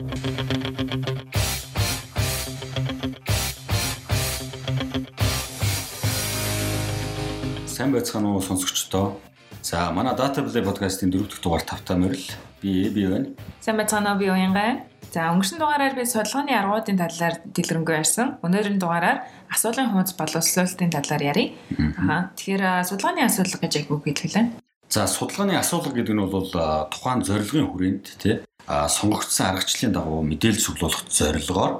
Сайн байцгаана уу сонсогчдоо. За манай Data Play podcast-ийн 4 дахь дугаар тавтаа мөрөл би би байна. Сайн байцгаана уу би уянгай. За өнгөрсөн дугаараар би судалгааны аргуудын талаар дэлгэрэнгүй ярьсан. Өнөөдрийн дугаараар асуулгын хуудас боловсруулалтын талаар ярив. Аа тэгэхээр судалгааны асуудал гэж яг үг хэлгэлээ. За судалгааны асуудал гэдэг нь бол тухайн зорилгын хүрээнд тий сонгогдсон аргачлалын дагуу мэдээлэл цуглуулах зорилгоор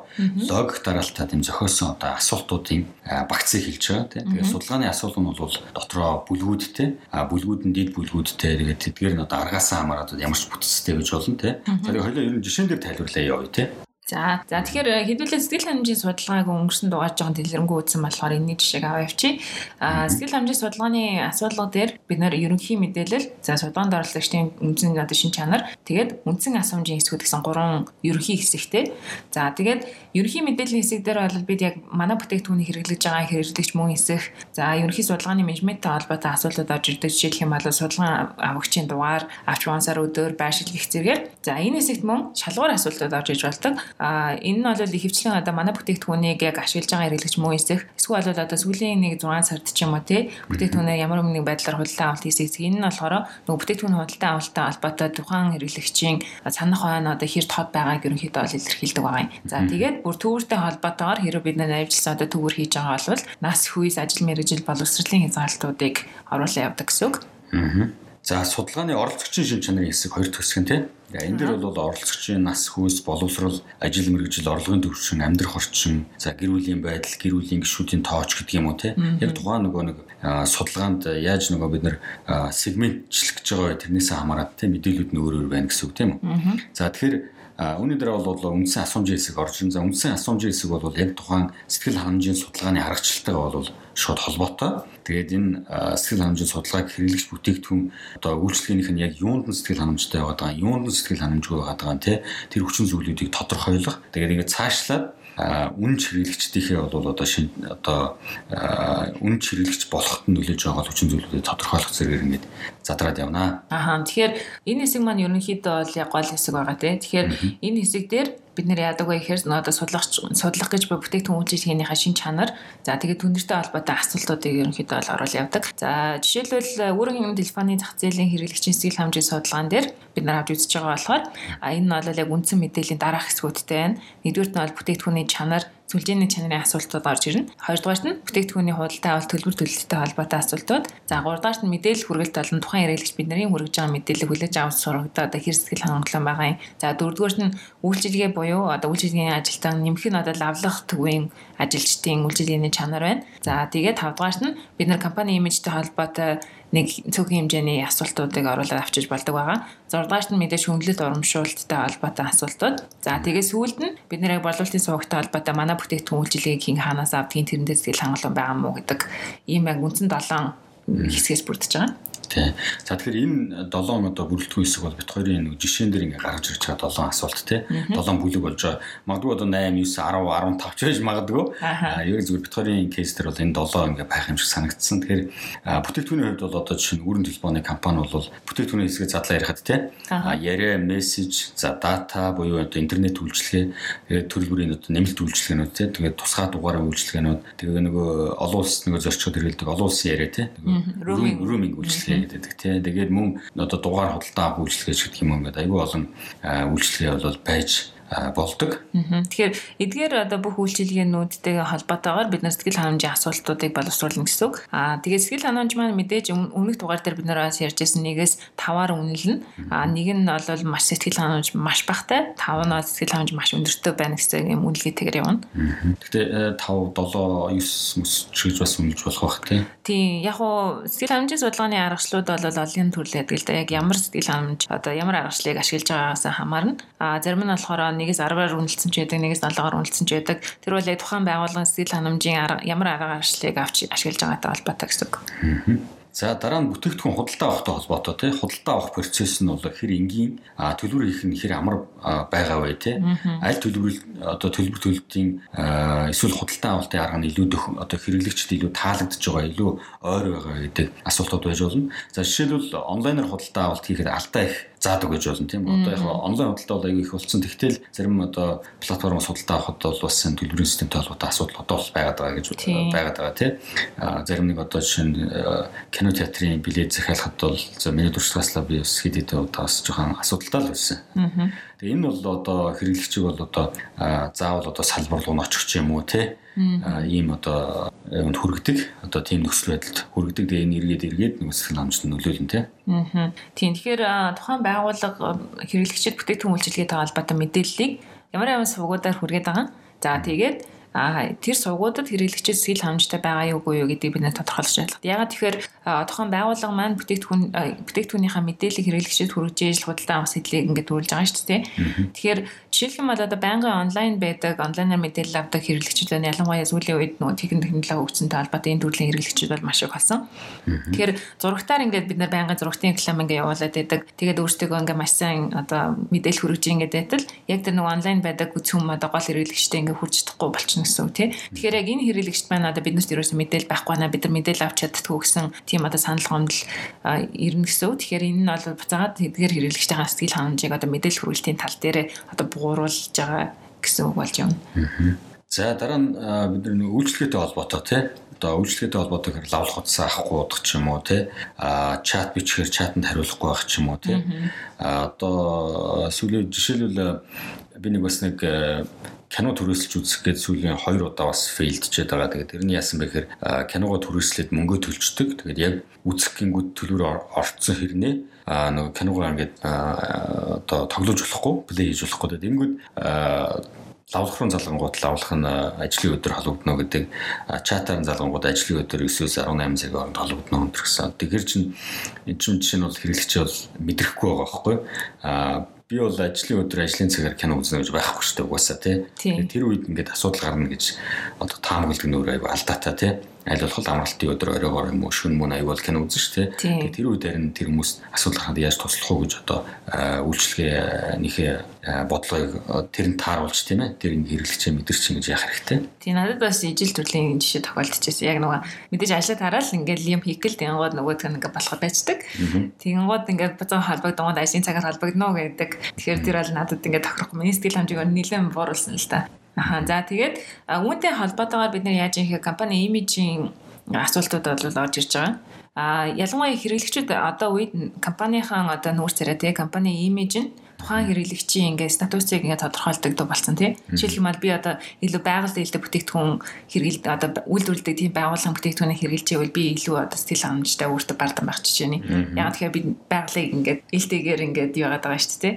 логик дараалтаа тэм зохиосон одоо асуултуудын багцыг хэлж байгаа тийм. Тэгээд судалгааны асуулт нь бол дотроо бүлгүүдтэй бүлгүүд нь дид бүлгүүдтэй тэгээд тэдгээр нь одоо аргаасаа хамаарат ямар ч бүтцтэй гэж болно тийм. За тэгээд хоёлоо ер нь жишээн дээр тайлбарлая явъя тийм. За за тэгэхээр хэдүүлээ сэтгэл хангамжийн судалгааг өнгөрсөн дугаар жоохон дэлгэрэнгүй үзсэн болохоор энэний жишээг аваа явчих. А сэтгэл хангамжийн судалгааны асуудлууд дээр бид нэр ерөнхий мэдээлэл, за судалгаанд оролцогчдын үндсэн одоо шин чанар, тэгээд үндсэн асуумжийн хэсгүүд гэсэн гурван ерөнхий хэсэгтэй. За тэгээд ерөнхий мэдээллийн хэсэг дээр бол бид яг манай бүтээгдэхүүнийг хэрэглэж байгаа хэрэглэгч мөн хэсэг, за ерөнхий судалгааны менежменттэй холбоотой асуултууд орж ирдэг жишээлх юм бол судалгаан авагчийн дугаар, авч уансаар өдөр, байршил гэх зэрэгээр. За энэ хэсэгт мөн шалгуур асуултууд орж иж болдог. А энэ нь бол ихэвчлэн одоо манай бүтээгдэхүүнийг яг ашиглаж байгаа хэрэглэгч мөн эсэх эсвэл одоо сүүлийн нэг 6 сард ч юм уу тий бүтээгдэхүүнээ ямар нэгэн байдлаар худалдан авалт хийсэх энэ нь болохоор нөгөө бүтээгдэхүүн худалдан авалттай холбоотой тухайн хэрэглэгчийн санах хойно одоо хэр тод байгааг ерөнхийдөө бол илэрхийлдэг байгаа юм. За тэгээд бүр төвөртэй холбоотойгоор хэрэв бид навжилсан одоо төвөр хийж байгаа бол нас хүйс ажил мэргэжил боловсролын хязгаарлалтуудыг оруулаад явдаг гэсэн үг. Аа. За судалгааны оролцогчийн шин чанарын хэсэг хоёр хэсэг нь тийм Энэ дээр бол оролцогчийн нас хүйс, боловсрал, ажил мэргэжил, орлогын төвшин, амьдрах орчин, за гэр бүлийн байдал, гэр бүлийн гишүүдийн тооч гэдэг юм уу те. Яг тухайн нөгөө нэг судалгаанд яаж нөгөө бид нэр сегментчлэх гэж байгаа тэрнээсээ хамаарат те мэдээлүүд нь өөр өөр байна гэсэн үг тийм үү. За тэгэхээр Үүний дараа бол үндсэн асуумжийн хэсэг орж. За үндсэн асуумжийн хэсэг бол яг тухайн сэтгэл хангамжийн судалгааны харгачилтайгаа бол шууд холбоотой. Тэгээд энэ сэтгэл хангамжийн судалгааг хэрэглэгч бүтээгдэхүүн одоо үйлчлэгийнх нь яг юунд нь сэтгэл хангамжтай байгаад байгаа, юунд нь сэтгэл хангамжгүй байгаад байгаа те тэр хүчин зүйлүүдийг тодорхойлох. Тэгээд ингээд цаашлаад үн хэрэглэгчдийнхээ бол одоо шин одоо үн хэрэглэгч болоход нь нөлөөж байгаа хүчин зүйлүүдийг тодорхойлох зэрэг ингээд задраад явна. Аха тэгэхээр энэ хэсэг маань ерөнхийдөө бол яг гол хэсэг байгаа тийм. Тэгэхээр энэ хэсэг дээр бид нэр яадаг вэ гэхээр одоо судлах судлах гэж буй бүтээгдэхүүн үйлчилгээнийхаа шин чанар за тэгээд түндэртэй холбоотой асуултуудыг ерөнхийдөө бол оруулж явдаг. За жишээлбэл өөрийн телефоны зах зээлийн хэрэглэгчийн сэтгэл хангамжийн судалгаан дээр бид нар авч үзэж байгаа болохоор энэ нь бол яг үндсэн мэдээллийн дараах хэсгүүдтэй байна. Нэгдүгürt нь бол бүтээгдэхүүний чанар сүлжээний чанарын асуултууд орж ирнэ. Хоёрдугаарт нь бүтээгдэхүүний худалдаа авалт төлбөр төлөлттэй холбоотой асуултууд. За гуравдугаарт нь мэдээлэл хүргэлт болон тухайн хэрэглэгч бидний хүргэж байгаа мэдээллийг хүлээж авах сургагдаа одоо хэр сэтгэл хангалуун байгаа юм. За дөрөвдүгээрт нь үйлчилгээ буюу одоо үйлчилгээний ажилтан нэмэх нь одоо лавлах төвийн ажилчдын үйлчилгээний чанар байна. За тэгээд тавдугаарт нь бид нар компани имижтэй холбоотой нэг цөөхөн хэмжээний асуултуудыг оруулаад авчиж болдог байгаа. 6 дугаарт нь мэдээж хөнгөлөлт урамшуулттай холбоотой асуултууд. За тэгээ сүүлд нь бид нэр боловлтын сувагтай холбоотой манай бүтээгдэхүүн үйлчилгээг хийн ханаас авдгийг тэрэндээ сэтгэл хангалуун байгаа мó гэдэг ийм яг үндсэн 7 хэсгээс бүрдэж байгаа. Тий. За тэгэхээр энэ 7 одоо бүрэлдэхүүн хэсэг бол бит хоёрын нэг жишээн дээр ингээ гаргаж ирж байгаа 7 асуулт тий. 7 бүлэг болж байгаа. Магадгүй одоо 8, 9, 10, 15 ч байж магадгүй. Аа ерөн зүгээр бит хоёрын кейс дээр бол энэ 7 ингээ байх юм шиг санагдсан. Тэгэхээр бүтээгдэхүүний хувьд бол одоо жишээ нь өрн телефоны компани бол бүтээгдэхүүний хэсгээ задлаа ярихад тий. Аа яриа, мессеж, за дата буюу одоо интернет үйлчилгээ, төрөл бүрийн одоо нэмэлт үйлчилгээнүүд тий. Тэгээд тусгай дугаараа үйлчилгээнүүд тэгээ нөгөө олон улс нөгөө зорчгод хэрэглэдэг олон улсын яриа тий. Roaming үйлчилгээ гэдэг тий. Тэгээд мөн одоо дугаар худалдаа авах үйлчлэгээ ч гэдэг юм ингээд айгүй олон үйлчлэгээ бол байж болдог. Тэгэхээр эдгээр одоо бүх үйлчилгээнүүдтэй холбоотойгоор бид нар сэтгэл ханамжийн асуултуудыг боловсруулна гэсэн үг. Аа тэгээд сэтгэл ханамж маань мэдээж өмнөх дугаар дээр бид нар бас ярьжсэн нэгээс 5-аар үнэлнэ. Аа нэг нь бол маш сэтгэл ханамж маш багтай, 5 нь сэтгэл ханамж маш өндөртэй байна гэсэн юм үнэлгээтэйгээр явна. Гэхдээ 5, 7, 9 мэс ч гэж бас үнэлж болох бах тий. Тийм яг уу сэтгэл ханамжийн судалгааны аргачлалууд бол олон төрлийн байдаг л да. Яг ямар сэтгэл ханамж одоо ямар аргачлалыг ашиглаж байгаагаас хамаарна. Аа зарим нь болохоор нэгээс 10-аар үнэлсэн ч байдаг, нэгээс 7-аар үнэлсэн ч байдаг. Тэр бол яг тухайн байгууллагын сэтгэл ханамжийн ямар арга гарчлалыг авч ашиглаж байгаатай холбоотой гэсэн үг. За дараа нь бүтээгдэхүүн худалдаа авахтай холбоотой тий худалдаа авах процесс нь бол хэр энгийн төлбөр хийх нь хэр амар байгаа вэ тий аль төлбөр одоо төлбөр төлөлтийн эсвэл худалдаа авалтын арга нь илүү одоо хэрэглэгчд илүү таалагдж байгаа илүү ойр байгаа гэдэг асуултууд байж болно. За жишээлбэл онлайнаар худалдаа авалт хийхэд алдаа их заадаг гэж болно тийм одоо яг онлайн худалдаа бол аягүй их болсон. Тэгтэл зарим одоо платформ судалдаа авахд бол бас төлбөрийн системтэй холбоотой асуудал одоо бол байгаад байгаа гэж байгаад байгаа тийм зарим нэг одоо жишээ нь кино театрын билет захиалахад бол миний туршлагааслаа би бас хэд хэдэн удаа бас жоохон асуудалтай л байсан. Тэгээ энэ бол одоо хэрэглэгчийг бол одоо заавал одоо салбар руу очих юм уу те ийм одоо юунд хүргэдэг одоо тийм нөхцөл байдалд хүргэдэг тэгээ энэ эргээд эргээд сэтгэл хангамжт нөлөөлнө те. Аа. Тийм тэгэхээр тухайн байгууллага хэрэглэгчид бүтээгдэхүүн үйлчилгээтэй холбоотой мэдээллийг ямар ямар сувгуудаар хүргээд байгаа. За тэгээд а тэр сургуудад хэрэглэгчид сэтгэл хангамжтай байгаа юу үгүй юу гэдгийг бид нэ тодорхойлж шалгах. Ягаад тэгэхээр одоохон байгууллага маань бүтээгдэхүүн бүтээгдэхүүнийхээ мэдээллийг хэрэглэгчид хүргэж худалдаа авах сэтлийг ингээд дүүрэлж байгаа шүү дээ. Тэгэхээр жишээлх юм бол одоо байнгын онлайн байдаг, онлайнаар мэдээлэл авдаг хэрэглэгчид байна. Ялангуяа сүүлийн үед нөгөө техник технологи хөгжсөнтэй холбоотой энэ төрлийн хэрэглэгчид бол маш их болсон. Тэгэхээр зурагтаар ингээд бид нар байнгын зурагтын реклам ингээд явуулаад байдаг. Тэгээд өөрсдөө ингээд маш сайн одоо мэдээлэл хүргэж ингээд байтал яг тэр нөгөө онлайн байдаг хүчм одоо гол хэрэглэгчтэй ингээд хүрч чадахгүй болчихно болно гэсэн үг тий. Тэгэхээр яг энэ хэрэглэгчд маань одоо биднэрт ерөөсөн мэдээл байхгүй наа бид нар мэдээл авч чаддгүй гэсэн тийм одоо санал гомдол ирнэ гэсэн үг. Тэгэхээр энэ нь бол буцаагаад тэдгээр хэрэглэгчтэй сэтгэл ханамжийг одоо мэдээлэл хүргэлтийн тал дээр одоо бууруулж байгаа гэсэн үг болж байна. За дараа нь бид нар үйлчлэгээтэй холбоотой тий одоо үйлчлэгээтэй холбоотой хэрэг лавлах утсаа авахгүй удах ч юм уу тий а чат бичихэр чатанд хариулахгүй байх ч юм уу тий а одоо сүүлийн жишээлбэл би нэг бас нэг кино төрөөсөлж үзэх гээд сүүлийн 2 удаа бас фейлдчихэд байгаа. Тэгээд тэрний яасан бэ гэхээр киногоо төрөөслөд мөнгө төлждөг. Тэгээд яг үзэх гингүүд төлбөр орцсон хэрнээ а нөгөө киногоо ингээд одоо тоглож болохгүй, плей хийж болохгүй. Тэгээд энгүүд лавлах руу залгангууд лавлах нь ажлын өдөр холбогдно гэдэг чатаар залгангууд ажлын өдөр 9-өөс 18 цагийн хооронд холбогдно өнтер гэсэн. Тэгэхээр чинь энэ чинь жишээ нь бол хэрэглэгч бол мэдрэхгүй байгаа байхгүй. А би бол ажлын өдөр ажлын цагаар кино үзнэ гэж байхгүй шүү дээ угаасаа тий. Тэр үед ингээд асуудал гарна гэж одоо таамаглдаг нөр аяга алдаатай тий аль болох амралтын өдөр оройгоор юм уу шүн мөн аюул кино үзэн шүү дээ. Тэгээд тэр үед харин тэр хүмүүс асуудал гарахад яаж туслах уу гэж одоо үйлчлэгээнийхээ бодлогыг тэр нь тааруулж тийм ээ. Тэр нь хэрэглэгчээ мэдэрч ингэж яах хэрэгтэй. Тийм надад бас ижил төрлийн жишээ тохиолдчихсэн. Яг нөгөө мэдээж ажлаа тараал ингээл юм хийгэл тэнгууд нөгөөдг нь ингээ болох байцдаг. Тэнгууд ингээ бацаа холбогдгонд ажлын цагаар холбогдно гэдэг. Тэгэхээр тэр бол надад ингээ тохирохгүй. Миний сэтгэл хэмжээг нэлээд бууруулсан л та. Аха за тэгээд үүнтэй холбоотойгоор бид нар яаж юм хэрэг компани имижийн асуултууд бол орж ирж байгаа. А ялангуяа хэрэглэгчид одоо үед компанийн одоо нүүр царай тий компани имиж нь тухайн хэрэглэгчийн ингээ статусыг ингээ тодорхойлдог болсон тий. Жишээлбэл би одоо илүү байгальд ээлдэг бүтээгдэхүүн хэрэгэлд одоо үйлдвэрлэдэг тийм байгууллагын бүтээгдэхүүнийг хэрэгжилжээвэл би илүү одоо сэтгэл хангамжтай өөртөө бардам байх жишээний. Яг тэгэхээр би байгалыг ингээ ээлтэйгээр ингээ яагаад байгаа шүү дээ.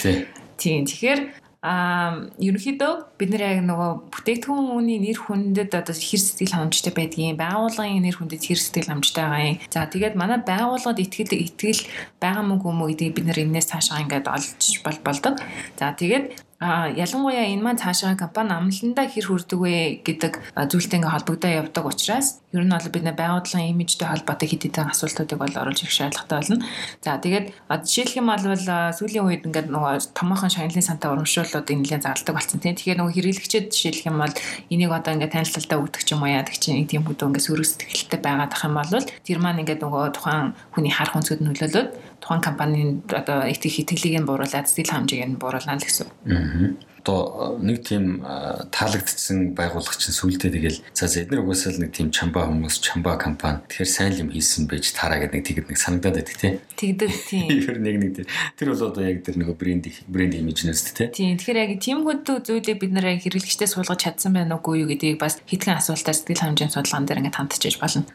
Тийм. Тэгэхээр а ерөнхийдөө бид нэр яг нөгөө бүтээгдэхүүний нэр хүндэд одоо хэр сэтгэл хангамжтай байдгийг байгууллагын нэр хүндэд хэр сэтгэл хангамжтай байгаа юм. За тэгээд манай байгууллагад итгэл итгэл байгаа мөн үгүй мүү гэдгийг бид нэр энэс цаашаа ингээд олж бол болдог. За тэгээд А ялангуяа энэ маань цаашаа компани амлалтандаа хэр хүрдэг вэ гэдэг зүйлтэй ингээ холбогдоо явдаг учраас ер нь бол бид нэ байгууллагын имижтэй холбоотой хэд хэдэн асуултуудыг бол оруулж ирэх шаардлагатай болно. За тэгээд жишээлх юм бол сүүлийн үед ингээд нөгөө томоохон шагналын сантай урамшууллуудыг нэлээд зарладаг болсон тийм. Тэгэхээр нөгөө хэрэглэгчид жишээлх юм бол энийг одоо ингээ танилцалтаа өгдөг ч юм уу яадаг чинь тийм хөдөө ингээ сөрөг сэтгэлтэй байгаад ах юм бол тэр маань ингээ нөгөө тухайн хүний харах өнцгөд нөлөөлөд тухайн компанийн одоо итгэх итгэлийг нь бууруулад сэтгэл хангамжийг нь бууруулна л гэсэн. Аа одоо нэг тийм таалагдсан байгууллага чинь сүулдэ тэгэл за эдгээр угаасаа л нэг тийм чамбаа хүмүүс чамбаа компани тэгэхээр сайн юм хийсэн байж таараа гэдэг нэг тэгэд нэг санагдаад байдаг тий. Тэгдэг тийм. Тэр нэг нэг тэр бол одоо яг тэр нэг брэнд брэнд имижнээс тий. Тийм тэгэхээр яг тиймгүүд зүйлийг бид нэр хэрэглэгчтэй суулгаж чадсан байна уугүй юу гэдгийг бас хэдхэн асуултаар сэтгэл хангамжийн судалгаан дээр ингээд хандчихж болно.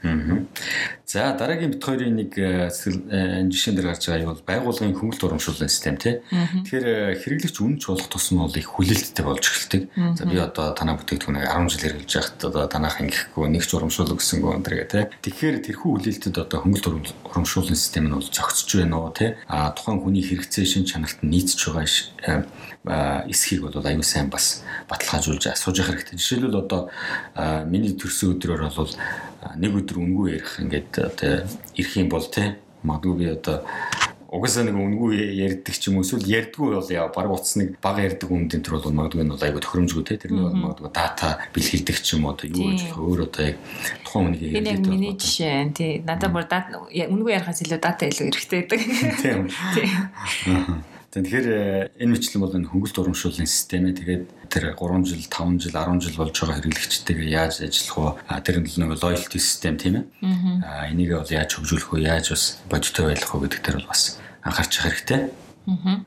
За дараагийн бит хоёрын нэг жишээн дээр гарч байгаа юм бол байгууллагын хөнгөлт урамшууллын систем тий. Тэгэхээр хэрэглэгч үнэнч болох тусам бол их хүлээлттэй болж эхэлдэг. За би одоо танаа бүтээгдэхүүнийг 10 жил хэрэглэж байхад одоо танаах ингэхгүй нэг ч урамшуулга гэсэнгөө энэ төр гэх тээ. Тэгэхээр тэрхүү хүлээлтэд одоо хөнгөлт урамшууллын систем нь бол зохицож байна уу те. А тухайн хүний хэрэгцээ шин чанарт нийцж байгаа эсхийг бол аюу сайн бас баталгаажуулж асууж явах хэрэгтэй. Жишээлбэл одоо миний төрсөн өдрөөр бол нэг өдөр үнгүй ярих ингээд одоо ирэх юм бол те магадгүй би одоо угаасаа нэг үнгүй ярьдаг ч юм уу эсвэл ярьдгүй бол яа баг утас нэг бага ярьдаг үнэндээ төр бол магадгүй нь бол айгүй тохиромжгүй те тэрний бол магадгүй дата бэлгэлдэг ч юм уу юу гэж өөр одоо яг тухайн хүнийг ярьдаг. Энэ миний жишээ тий надад бүр дата үнгүй ярихаас илүү дата илүү эрэхтэй байдаг. Тийм. Тэгэхээр энэ мэтлэн бол энэ хөнгөлт урамшууллын систем ээ. Тэгээд тэр 3 жил, 5 жил, 10 жил болж байгаа хэрэглэгчтэйгээ яаж ажиллах вэ? Тэр нь нэг loyalty систем тийм ээ. Аа энийг бол яаж хөгжүүлэх вэ? Яаж бас бодиттой байх вэ гэдэг дээр бол бас анхаарч хэрэгтэй.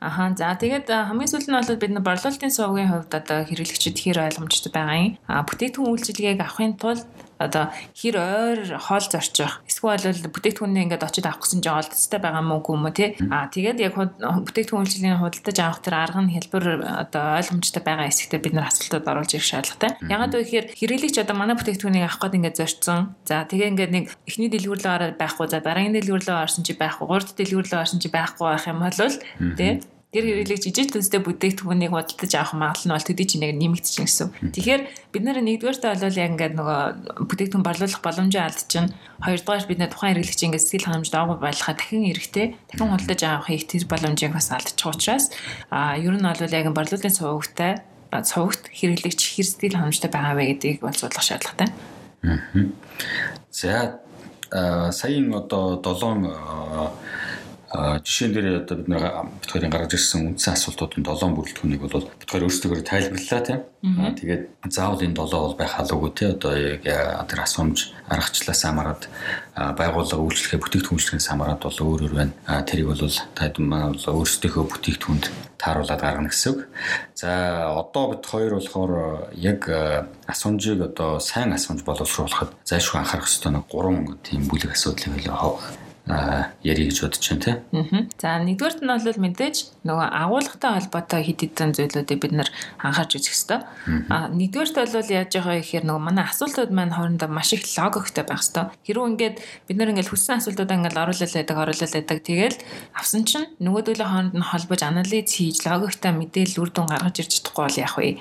Аха за тэгээд хамгийн сүүл нь бол бид нар борлуулалтын сувгийн хувьд одоо хэрэглэгчид хэр ойлгомжтой байгаа юм. А бүтээгдэхүүн үйлчилгээг авахын тулд одоо хэр ойр хоол зорчих. Эсвэл бүтээгдэхүүнээ ингээд очиж авах гэсэн чинь олдцтой байгаа мó үгүй мө тий? А тэгээд яг бүтээгдэхүүн үйлчлэгийн худалдаж авах тэр арга нь хэлбэр одоо ойлгомжтой байгаа хэсэгтээ бид нар асуултууд оруулж ирэх шаардлагатай ягаад вэ гэхээр хэрэглэгч одоо манай бүтээгдэхүүнийг авах гээд ингээд зорчсон за тэгээ ингээд нэг эхний дэлгүүрлөөр байхгүй. За дараагийн дэлгүүрлөө орсон чи байхгүй. Гурд дэлгүүрлөө орсон чи байхгүй байх юм бол тий Тэр хэрэглэгч ижил төстэй бүтээгдэхүүнийг худалдаж авах магадлал нь бол төдий чинийг нэмэгдчихэн гэсэн. Тэгэхээр бид нэр нэгдүгээртээ бол яг ингээд нөгөө бүтээгдэхүүн борлуулах боломжоо алдчихна. Хоёрдугаар бид нэ тухайн хэрэглэгч ингээд сэтгэл ханамж доогүй байлахаа дахин эрэхтэй дахин худалдаж авах их тэр боломжийг бас алдчих учраас а ер нь бол яг борлуулалтын сувгтай сувгт хэрэглэгч хэр сэтгэл ханамжтай байгаа вэ гэдгийг бол судлах шаардлагатай. За саяын одоо 7 жишээн дээр одоо бид нэг битгээрийн гаргаж ирсэн үндсэн асуултуудын 7 бүрэлдэхүүнийг бол битгээр өөрсдөө тайлбарлаа тийм. Тэгээд заавал энэ 7 бол байх алуугүй тий одоо яг тэр асуумж аргачлаас хамаарат байгууллага үйлчлэхээ бүтээгдэхүүн үйлчлэхээс хамаарат бол өөр өөр байна. Тэрийг бол бол өөрсдийнхөө бүтээгдэхүүнд тааруулаад гаргана гэсэн үг. За одоо бид хоёр болохоор яг асуумжийг одоо сайн асуумж боловсруулахад зайлшгүй анхаарах ёстой нэг гурван тийм бүлэг асуудлыг хэлээ ярих гэж бодож байна тий. Аа. За нэгдүгээрт нь бол мэдээж нөгөө агуулгатай холбоотой хэд хэдэн зүйлүүдийг бид нэр анхаарч үзэх хэрэгтэй. Аа нэгдүгээрт бол яаж байгаа гэхээр нөгөө манай асуултууд маань хоорондоо маш их логиктэй байх хэрэгтэй. Хэрвээ ингээд бид нэр ингээд хүссэн асуултуудаа ингээд оруулаад байдаг, оруулаад байдаг. Тэгэл авсан чинь нөгөөдөлөө хооронд нь холбож анализ хийж логиктай мэдээлэл үр дүн гаргаж ирж чадахгүй бол яах вэ?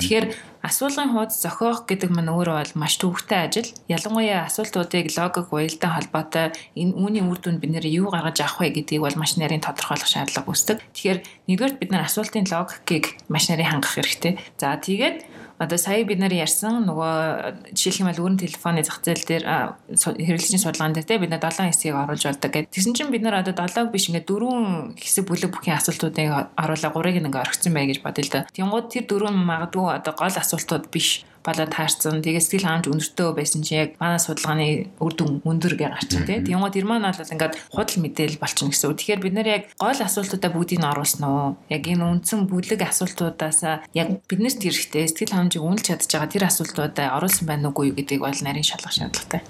Тэгэхээр Асуулгын хуудас зохиох гэдэг маань өөрөө бол маш төвөгтэй ажил. Ялангуяа асуултуудыг логик уялдаа холбоотой энэ үүний үр дүнд бид нэр юу гаргаж авах вэ гэдгийг бол маш нарийн тодорхойлох шаардлага үүсдэг. Тэгэхээр нэгдүгээр бид нар асуултын логикийг маш нарийн хангах хэрэгтэй. За тэгээд одоо сая бид нар ярьсан нөгөө жишээлх юм бол өрн телефоны зах зээл дээр хэрэглэгчийн судалгаан дээр те бид нар 7 хэсгийг оруулж болдог гэдэг. Тэгсэн чинь бид нар одоо 7-г биш ингээд дөрвөн хэсэг бүлэг бүхийн асуултуудыг оруулаа 3-ыг ингээ орхисон бай гэж бодъё л да. Тэнгууд тэр дөрвөн магадгүй одоо гол асуултууд биш болоод таарсан. Тэгээ сэтгэл хангамж өндөртөө байсан чинь яг манай судалгааны үр дүн өндөр гэж гарчин тий. Тэгмээд тэр маань бол ингээд худал мэдээлэл болчихно гэсэн үг. Тэгэхээр бид нэр яг гол асуултуудаа бүгдийг нь оруулсан уу? Яг энэ үндсэн бүлэг асуултуудаас яг биднэрт хэрэгтэй сэтгэл хангамжийг үнэлж чадж байгаа тэр асуултуудаа оруулсан байна уугүй юу гэдгийг бол нарийн шалгах шаардлагатай.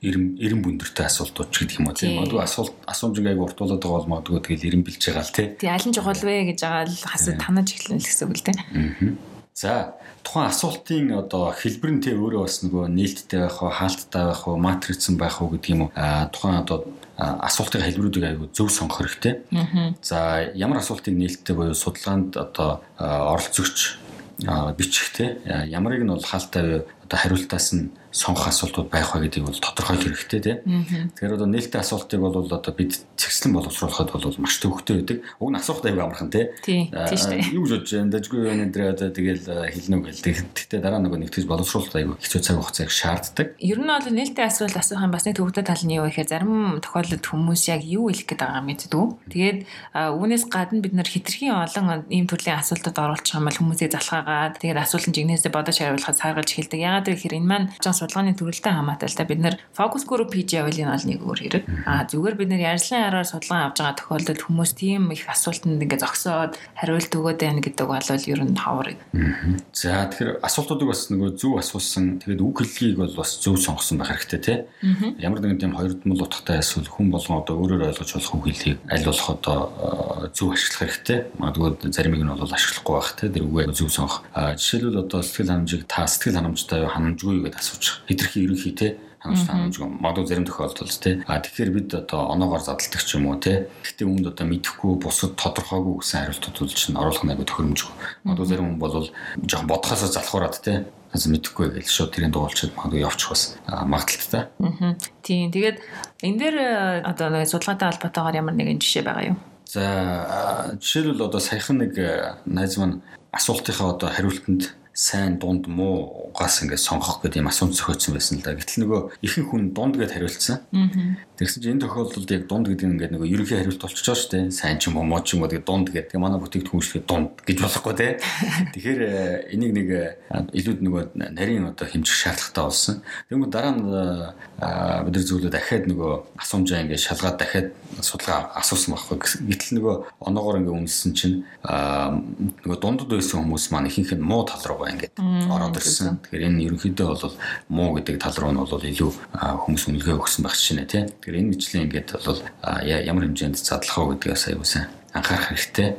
Ирэн ирэн бүндэртэй асуултууд ч гэдэг юм уу тийм. Магадгүй асуулт асуумжийг аяг уртуулаад байгаа бол магадгүй тэгэл ирэн бэлж байгаа л тий. Тий аль нь чухал вэ гэж байгаа л хасаа танаж эхлэн л гэсэн үг л тий. Аа. За тухайн асуултын одоо хэлбэр нь тэ өөрөө бас нөгөө нээлттэй байх уу, хаалттай байх уу, матрицсан байх уу гэдэг юм уу. А тухайн одоо асуултын хэлбэрүүдийг аягүй зөв сонгох хэрэгтэй. За ямар асуултыг нээлттэй буюу судалгаанд одоо оролцогч бичих те ямарыг нь бол хаалттай одоо хариултаас нь сонгох асуултууд байх ба гэдгийг бол тодорхойлох хэрэгтэй тийм. Тэгэхээр одоо нээлттэй асуултыг бол одоо бид цэгцлэн боловсруулахад бол маш төвөгтэй байдаг. Уг нь асуух дэйг амархан тийм. Юу гэж бодож байна? Дажгүй байна энэ одоо тэгэл хэлнэ үг хэлдэг. Гэхдээ дараа нөгөө нэгтгэж боловсруулалт аягүй хэцүү цаг хугацааг шаарддаг. Ер нь бол нээлттэй асуулт асуух юм бас нэг төвөгтэй тал нь юу гэхээр зарим тохиолдолд хүмүүс яг юу хэлэх гээд байгаа мэддэг. Тэгээд үүнээс гадна бид нар хитрхийн олон ийм төрлийн асуултууд оруулах юм бол хүмүүсийг залхаагаад тэгээд асуултын жигнэсээ бодож хариулахад саргалж хэлдэг. Ягаад гэхээр энэ маань судалгааны төрөлтэй хамаатай л да бид нэр фокус групп хийж явал энэ бол нэг өөр хэрэг. Аа зүгээр бид нэр ярьслын араар судалгаа авч байгаа тохиолдолд хүмүүс тийм их асуултанд ингээ зогсоод хариулт өгөөд байна гэдэг бол ер нь ховор. За тэгэхээр асуултуудыг бас нөгөө зөв асуусан тэгээд үг хэллэгийг бол бас зөв сонгосон байх хэрэгтэй тий. Ямар нэгэн тийм хоёр дмал утгатай эсвэл хүн болгон одоо өөрөөр ойлгож болох үг хэллэгийг аль болох одоо зөв ашиглах хэрэгтэй. Магадгүй заримыг нь бол ашиглахгүй байх тий. Тэр үгээ зөв сонгох. Жишээлбэл одоо сэтгэл ханамжийг та сэтгэл ханамжтай ханамжгүй гэдээ асууж хитрхи ерөнхий те хангамж хангамжгүй магадгүй зарим тохиолдолд те а тэгэхээр бид одоо оноогоор задалдаг ч юм уу те гэхдээ үүнд одоо мэдэхгүй бусад тодорхойгүй гэсэн хариултууд чинь оруулах нэг тохиромжгүй магадгүй зарим хүн бол жоохон бодхоосоо залхуураад те аз мэдэхгүй гэж шууд тэрийн дуулчид магадгүй явчих бас магадaltaй. Аа. Тийм. Тэгээд энэ дээр одоо нэг судалгаатай холбоотойгоор ямар нэгэн жишээ байгаа юу? За жишээлбэл одоо саяхан нэг найз маань асуултынхаа одоо хариултанд сайн дунд муугаас ингээд сонгох гэдэг юм асууж зохиоцсон байсан л да. Гэтэл нөгөө ихэнх хүн дунд гэд хариулсан. Тэгсэн чинь энэ тохиолдолд яг дунд гэдэг нь ингээд нөгөө ерөнхий хариулт байгаа шүү дээ. Сайн ч юм уу муу ч юм уу гэдэг дунд гэдэг. Тэгээ манай бүтээгдэхүүн шиг дунд гэж болохгүй те. Тэгэхээр э, энийг нэг илүү нөгөө нарийн одоо хэмжих шаардлагатай болсон. Тэгмээ дараа нь бид нар зөвлөө дахиад нөгөө асуумжаа ингээд шалгаад дахиад судалгаа асуусан байхгүй. Гэтэл нөгөө оноогоор ингээд үнэлсэн чинь нөгөө дундад байсан хүмүүс маань ихэнх нь муу тал руугаа ингээд ороод ирсэн. Тэгэхээр энэ ерөнхийдөө бол муу гэдэг тал руу нь бол илүү хүмүүс үнэлгээ өгсөн байх шинэ тий. Тэгэхээр энэ мэтлэн ингээд бол ямар хэмжээнд задлах вэ гэдгээс аюулсан анхаарах хэрэгтэй.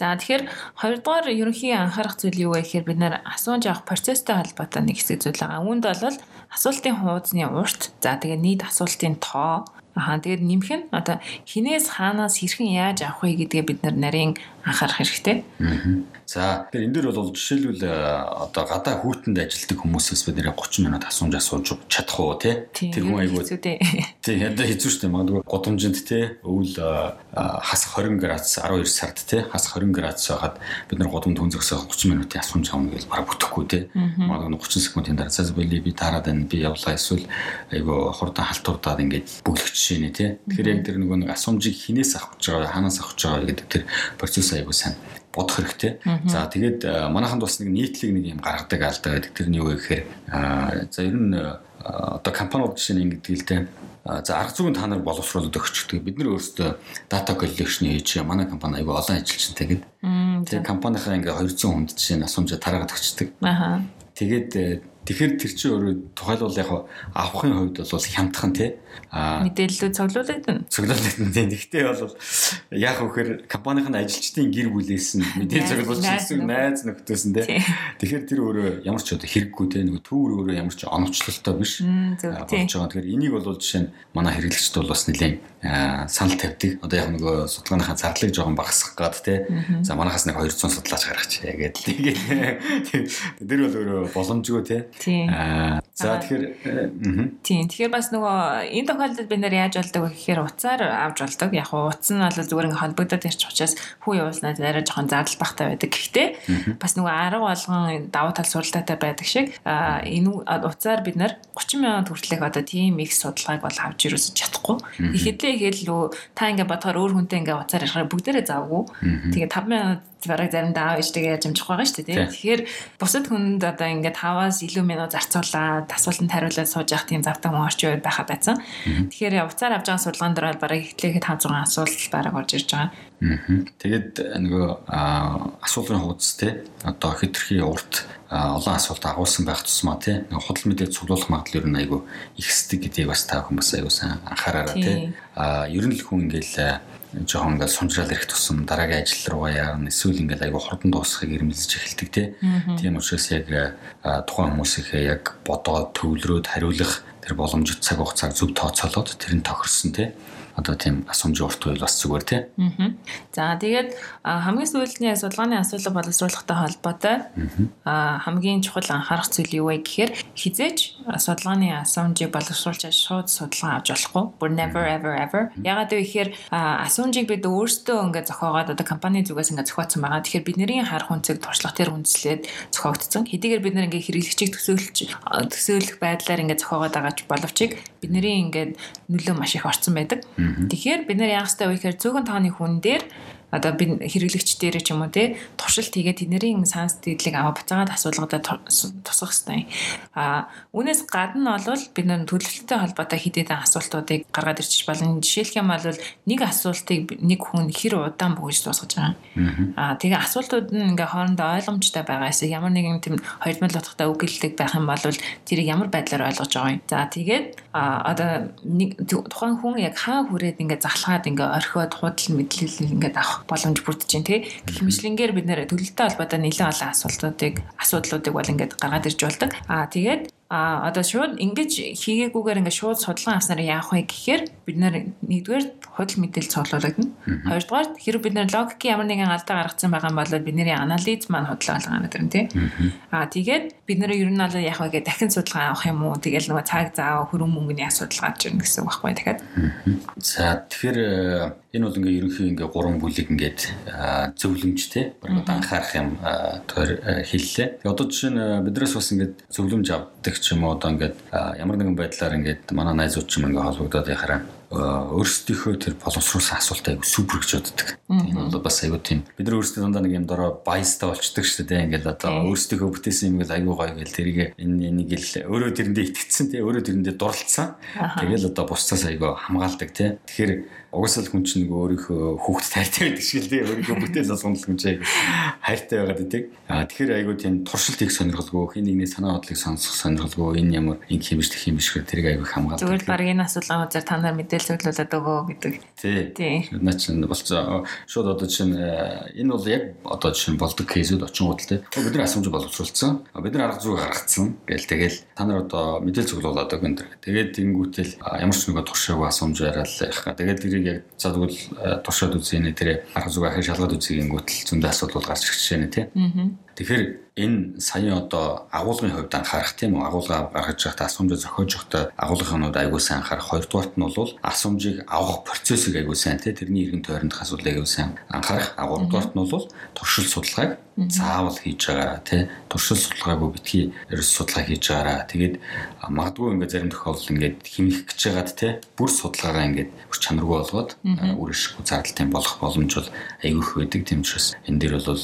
За тэгэхээр хоёрдугаар ерөнхий анхаарах зүйл юу вэ гэхээр бид нэр асуунж авах процесстэй холбоотой нэг хэсэг зүйл байгаа. Үүнд бол асуултын хуудасны урт, за тэгээ нийт асуултын тоо, Аа тэгээд нэмэх нь одоо хинээс хаанаас хэрхэн яаж авах вэ гэдгээ бид нарийн анхаарах хэрэгтэй. За тэгэхээр энэ дөр бол жишээлбэл э, одоо гадаа хүүтэнд ажилладаг хүмүүсээс бид нэр 30 минут асууж асууж чадах уу те тэр хүн айгүй тий ядаа хэцүү шүү дээ магадгүй годомжинд те өвөл э, хас 20 градус 12 сард те хас 20 градус байгаад бид нар годомд хүн зөксөө 30 минутын асууж авах гэж бараг бүтэхгүй те магадгүй 30 секундын дараа цаас би таарад байна би явлаа эсвэл айгүй хурдан халтурдаад ингээд бүглэгч жишээ нэ тий Тэгэхээр яг тэр нөгөө нэг асуумжийг хинээс авах гэж байгаа хаанаас авах гэж байгаа гэдэг тэр процесс аягүй сайн бодох хэрэгтэй. За тэгээд манайханд бас нэг нийтлэг нэг юм гаргадаг алдаа гэдэг тэр нь юу вэ гэхээр за ер нь одоо компаниуд жишээ нь ингэдэг л дээ. За арга зүйн та нар боловсруулаад өгч гэдэг. Бид нар өөрсдөө data collection хийж манай компани аягүй олон ажилчтай гэдэг. Тэгээд компанийнхаа ингээ 200 хүнд жишээ нь асуумжаа тараагаад өгчдөг. Аха. Тэгээд тэгэхээр тэр чинь өөрөө тухайлбал яг авахын хувьд бол хямдхан тий мэдээллүүд цуглуулдаг нь. Цуглуулдаг нь тийм. Гэхдээ бол яг вөхөр компанийн ажилчдын гэр бүлээс нь мэдээлэл цуглуулж ирсэн найз нөхдөс нь тийм. Тэгэхээр тэр өөрөө ямар ч одоо хэрэггүй тийм нэг төвөр өөрөө ямар ч оновчлолтой биш. болж байгаа. Тэгэхээр энийг бол жишээ нь манай хэрэглэгчд бол бас нэлээд санал тавьдаг. Одоо яг нөгөө судалгааныхаа зардлыг жоохон багасгах гад тийм. За манахаас нэг 200 судлаач гаргач яагаад тэгээд тэр бол өөрөө боломжгүй тийм. За тэгэхээр тийм. Тэгэхээр бас нөгөө энэ тохиолдолд бид нэр яаж болдог вэ гэхээр уцаар авч болдог. Яг нь утас нь бол зүгээр ингээ холбогдоод ирчих учраас хүү явуулснаа арай жоохон зардал багтай байдаг. Гэхдээ бас нөгөө арга болгон давуу тал суралцаатай байдаг шиг энэ уцаар бид нэр 30 мянган төгрөлийг одоо тийм их судалгааг бол авч ирүүлж чадахгүй. Ихэдлээ ихэд л та ингээ бодохоор өөр хүнтэй ингээ уцаар ярихаар бүгдээрээ завгүй. Тэгээ 5 мянган бараг заримдаа аав ээжтэйгээ яаж амжих байгаа шүү дээ. Тэгэхээр бусад хүнд одоо ингээд 5-аас илүү минут зарцуулаад асуултанд хариулаад сууж явах тийм завтай хүн орчин үед байха байсан. Тэгэхээр уцаар авч байгаа судалгаан дээр бараг эхлэхэд 5 6 асуулт бараг орж ирж байгаа. Тэгээд нөгөө асуулгын хуудас те одоо хэтэрхий урт олон асуулт агуулсан байх тусмаа тий. Худал мэдээ цуглуулах магадлал ер нь айгүй ихсдэг гэдгийг бас та хүмүүс айгүй сайн анхаараарай тий. а ер нь л хүн ингээл жоохон ингээл сумжрал ирэх тусам дараагийн ажил руугаа яарна эсвэл ингээл айгүй хурдан дуусахыг эрмэлзэж эхэлдэг тийм учраас яг тухайн хүмүүсийнхээ яг бодоод төвлөрөөд хариулах тэр боломжит цаг хугацааг зөв тооцоолоод тэр нь тохирсон тийм одоо тийм асуумжийн урт үйл бас зүгээр тий. Аа. За тэгээд хамгийн сүүлний судалгааны асуудал боловсруулахтай холбоотой аа хамгийн чухал анхаарах зүйл юу вэ гэхээр хизээж судалгааны асуумжийг боловсруулж шууд судалгаа авч болохгүй. Бүр never ever ever. Ягаад вэ гэхээр асуумжийг бид өөрсдөө ингээд зохиогоод одоо компани зүгээс ингээд зохиоцсон байгаа. Тэгэхээр бидний харах үнцэг туршлага тэр үндэслээд зохиогдсон. Хэдийгээр бид нэр ингээд хэрэглэгчийг төсөөлж төсөөлөх байдлаар ингээд зохиогоод байгаа ч боловч бидний ингээд нөлөө маш их орцсон байдаг. Тэгэхээр бид нэр яах ёстой вэ гэхээр зөөгөн тооны хүн дээр одоо би хэрэглэгч дээр ч юм уу те туршилт хийгээд тэдний санс дэдлийг аваа буцаагаад асуулгадаа тусах хэрэгтэй. А үүнээс гадна бол бид нэр төлөвлөлттэй холбоотой хэд хэдэн асуултуудыг гаргаад ирчих болно. Жишээлх юм бол нэг асуултыг нэг хүн хэр удаан бүгэж дуусгаж байгаа. А тэгээ асуултууд нь ингээ хоорондоо ойлгомжтой байгаа эсэ ямар нэгэн тийм хоёрдмал утгатай үг гэлдэг байх юм бол тэрийг ямар байдлаар ойлгож байгаа юм. За тэгээд а одоо нэг тухайн хүн яг хаа хүрээд ингээ захлаад ингээ орхиод худал мэдлэл ингээ авах боломж бүрдэж байна тий. Гэх мэтлэнгээр бид нэр төлөлтөй холбоотой нэлээд олон асуултуудыг асуудлуудыг бол ингээд гаргаад ирж болдог. Аа тэгээд А одоо шууд ингэж хийгээгүйгээр ингээд шууд судалгаа авснаар яах вэ гэхээр бид нэгдүгээр худал мэдээлэл цуглуулагдана. Хоёрдугаар хэрэг бид нэр логикийн ямар нэгэн алдаа гаргацсан байгаа юм бол бидний анализ маань худлаа болгоно гэдэг нь тий. Аа тэгээд бид нэр ер нь бол яг вэ дахин судалгаа авах юм уу? Тэгэл нөгөө цаг зав хөрөн мөнгөний асуудал гарч ирнэ гэсэн үг байхгүй дахиад. За тэгэхээр э, энэ бол ингээ ерөнхий ингээ гурван бүлэг ингээд зөвлөмжтэй баг анхаарах юм төр хэллээ. Одоо жишээ нь биднээс бас ингээд зөвлөмж авдаг ч юм уу одоо ингээд ямар нэгэн байдлаар ингээд манай найзууд ч юм ингээ холбогдоод яхаараа өөрсдийнхөө тэр боловсруулсан асуултаа айгу супер гэж боддог. Энэ бол бас айгу тийм бид нар өөрсдөө дандаа нэг юм дороо баястай болчдөг шүү дээ. Ингээл одоо өөрсдийнхөө бүтээсэн юм гэл айгу гоё гэл тэрийг энэ энийг л өөрөө тэрэндээ итгэцсэн тий өөрөө тэрэндээ дурлцсан. Тэгэл одоо бусцаас айгу хамгаалдаг тий. Тэгэхээр угсаал хүн чинь нөгөө өөрийнхөө хүүхд тайртай байдаг шиг л тий өөрийнхөө бүтээл болгоно хүн чинь хайртай байгаад байдаг. Аа тэгэхээр айгуу тийм туршилт их сонирхолгүй хин нэгний санаа бодлыг сонсох сонирхолгүй энэ ямар ингэ хэмжиж тех юм биш гэх тэрийг айгуу хамгаалдаг. Зүгээр баг энэ асуулаа үзэр та нар мэдээлэл зөвлөлөд өгөө гэдэг. Тий. Наа чинь болцоо шууд одоо чинь э, энэ бол яг одоо чинь болдог кейсүүд очингууд тий. Бид нар асуумж боловсруулсан. Бид нар арга зүйг гаргацсан. Гээл тэгэл та нар одоо мэдээлэл зөвлөлөд өгөө энэ. Тэгээд тэнгүүтэл ямар ч нэг туршаагүй асуумж яриад их. Тэгээд тэрийг яг за тэгвэл э, туршаад үзье нэ тэр арга зүг ахыг шалгаад үзье гингүүтэл зөндөө асуудал гарч ирж байна тий. Тэгэхээр энэ саяын одоо агуулгын хувьд анхаарах тийм үү агуулга гаргаж байхдаа асуумжаа зохиож байхдаа агуулгынхнууд аягүй сайн анхаарах хоёрдугаарт нь бол асуумжийг авах процессыг аягүй сайн тийм тэрний иргэн тойрондох асуудлыг аягүй сайн анхаарах. Агуулгадугаарт нь бол туршил судалгааг заавал хийж байгаараа тий туршил судалгаагүй битгий ерөөс судалгаа хийж байгаараа тэгээд магадгүй ингээд зарим тохиолдолд ингээд химих гэж байгаад тий бүр судалгаагаа ингээд бүр чанаргүй болгоод үр ашиггүй зардалтай болох боломж бол аягүй их байдаг. Тийм учраас энэ дээр бол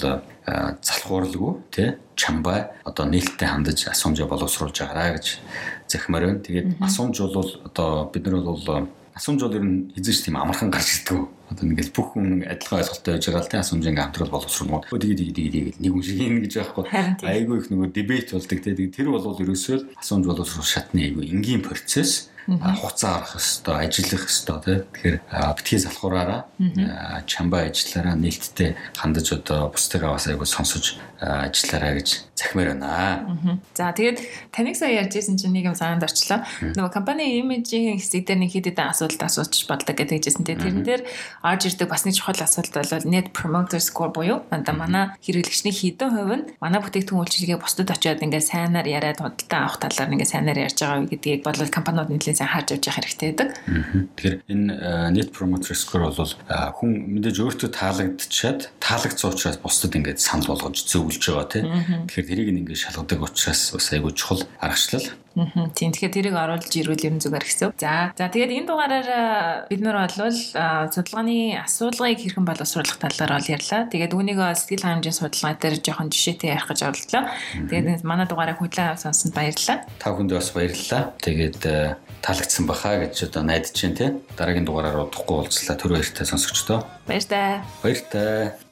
залхууралгүй тий чамбай одоо нээлттэй хандаж асуумжаа боловсруулж байгаараа гэж захимаар байна. Тэгээд асуумж бол одоо бид нар бол асуумж бол ер нь эзэж тийм амархан гарч ирдэг. Одоо ингээл бүх хүн адилхан ойлголттой байж байгаа л тийм асуумж ингээ хамтрал боловсруулмууд. Өө тэгээд тэгээд тэгээд нэг юм шиг юм гэж байхгүй. Айгүй их нөгөө дебет болдог тийм. Тэр бол ерөөсөө асуумж боловсруул шатны айгүй энгийн процесс хуцаа арах хэвээр ажиллах хэвээр. Тэгэхээр битгий залхуураараа чамбаа ажиллаараа нээлттэй хандаж одоо бусдыг аваас айгу сонсож ажиллаараа гэж захимаар байна. За тэгээд таныг сая ярьжсэн чинь нэг юм санаанд орчлоо. Нөгөө компани имижийн хэсэг дээр нэг хэд хэдэн асуулт асууж бодлоо гэдэг хэлжсэн. Тэгээд тэрэн дээр орж ирдэг бас нэг чухал асуулт бол net promoter score буюу одоо манай хэрэглэгчний хэдэн хувь нь манай бүтээгдэхүүн үйлчилгээ бусдад очиод ингээд сайнаар яриад худалдаа авах талаар ингээд сайнаар ярьж байгаа гэдгийг бол компаниуд нэлээд сайн харж авч явах хэрэгтэй байдаг. Тэгэхээр энэ net promoter score бол хүн мэдээж өөртөө таалагдчихад таалагдсан учраас бусдад ингээд санал болгож зөвлөж байгаа тийм. Тэгэхээр тэрийг ингээд шалгадаг учраас бас айгүй чухал аргачлал Тийм тэгэхээр тэрийг оруулж ирвэл ер нь зүгээр гэсэн. За за тэгээд энэ дугаараар бид нар бол судалгааны асуулгыг хэрхэн боловсруулах талаар бол ярьлаа. Тэгээд үүнийг сэтгэл хангамжийн судалгаа дээр жоохон жишээтэй ярих гэж оролдлоо. Тэгээд манай дугаарыг хүлээн авсан сонсонд баярлалаа. Та бүхэнд бас баярлалаа. Тэгээд таалагдсан бахаа гэж одоо найдаж чинь тий. Дараагийн дугаараар удахгүй уулзлаа. Түр баяртай сонсогчдоо. Баяртай. Баяртай.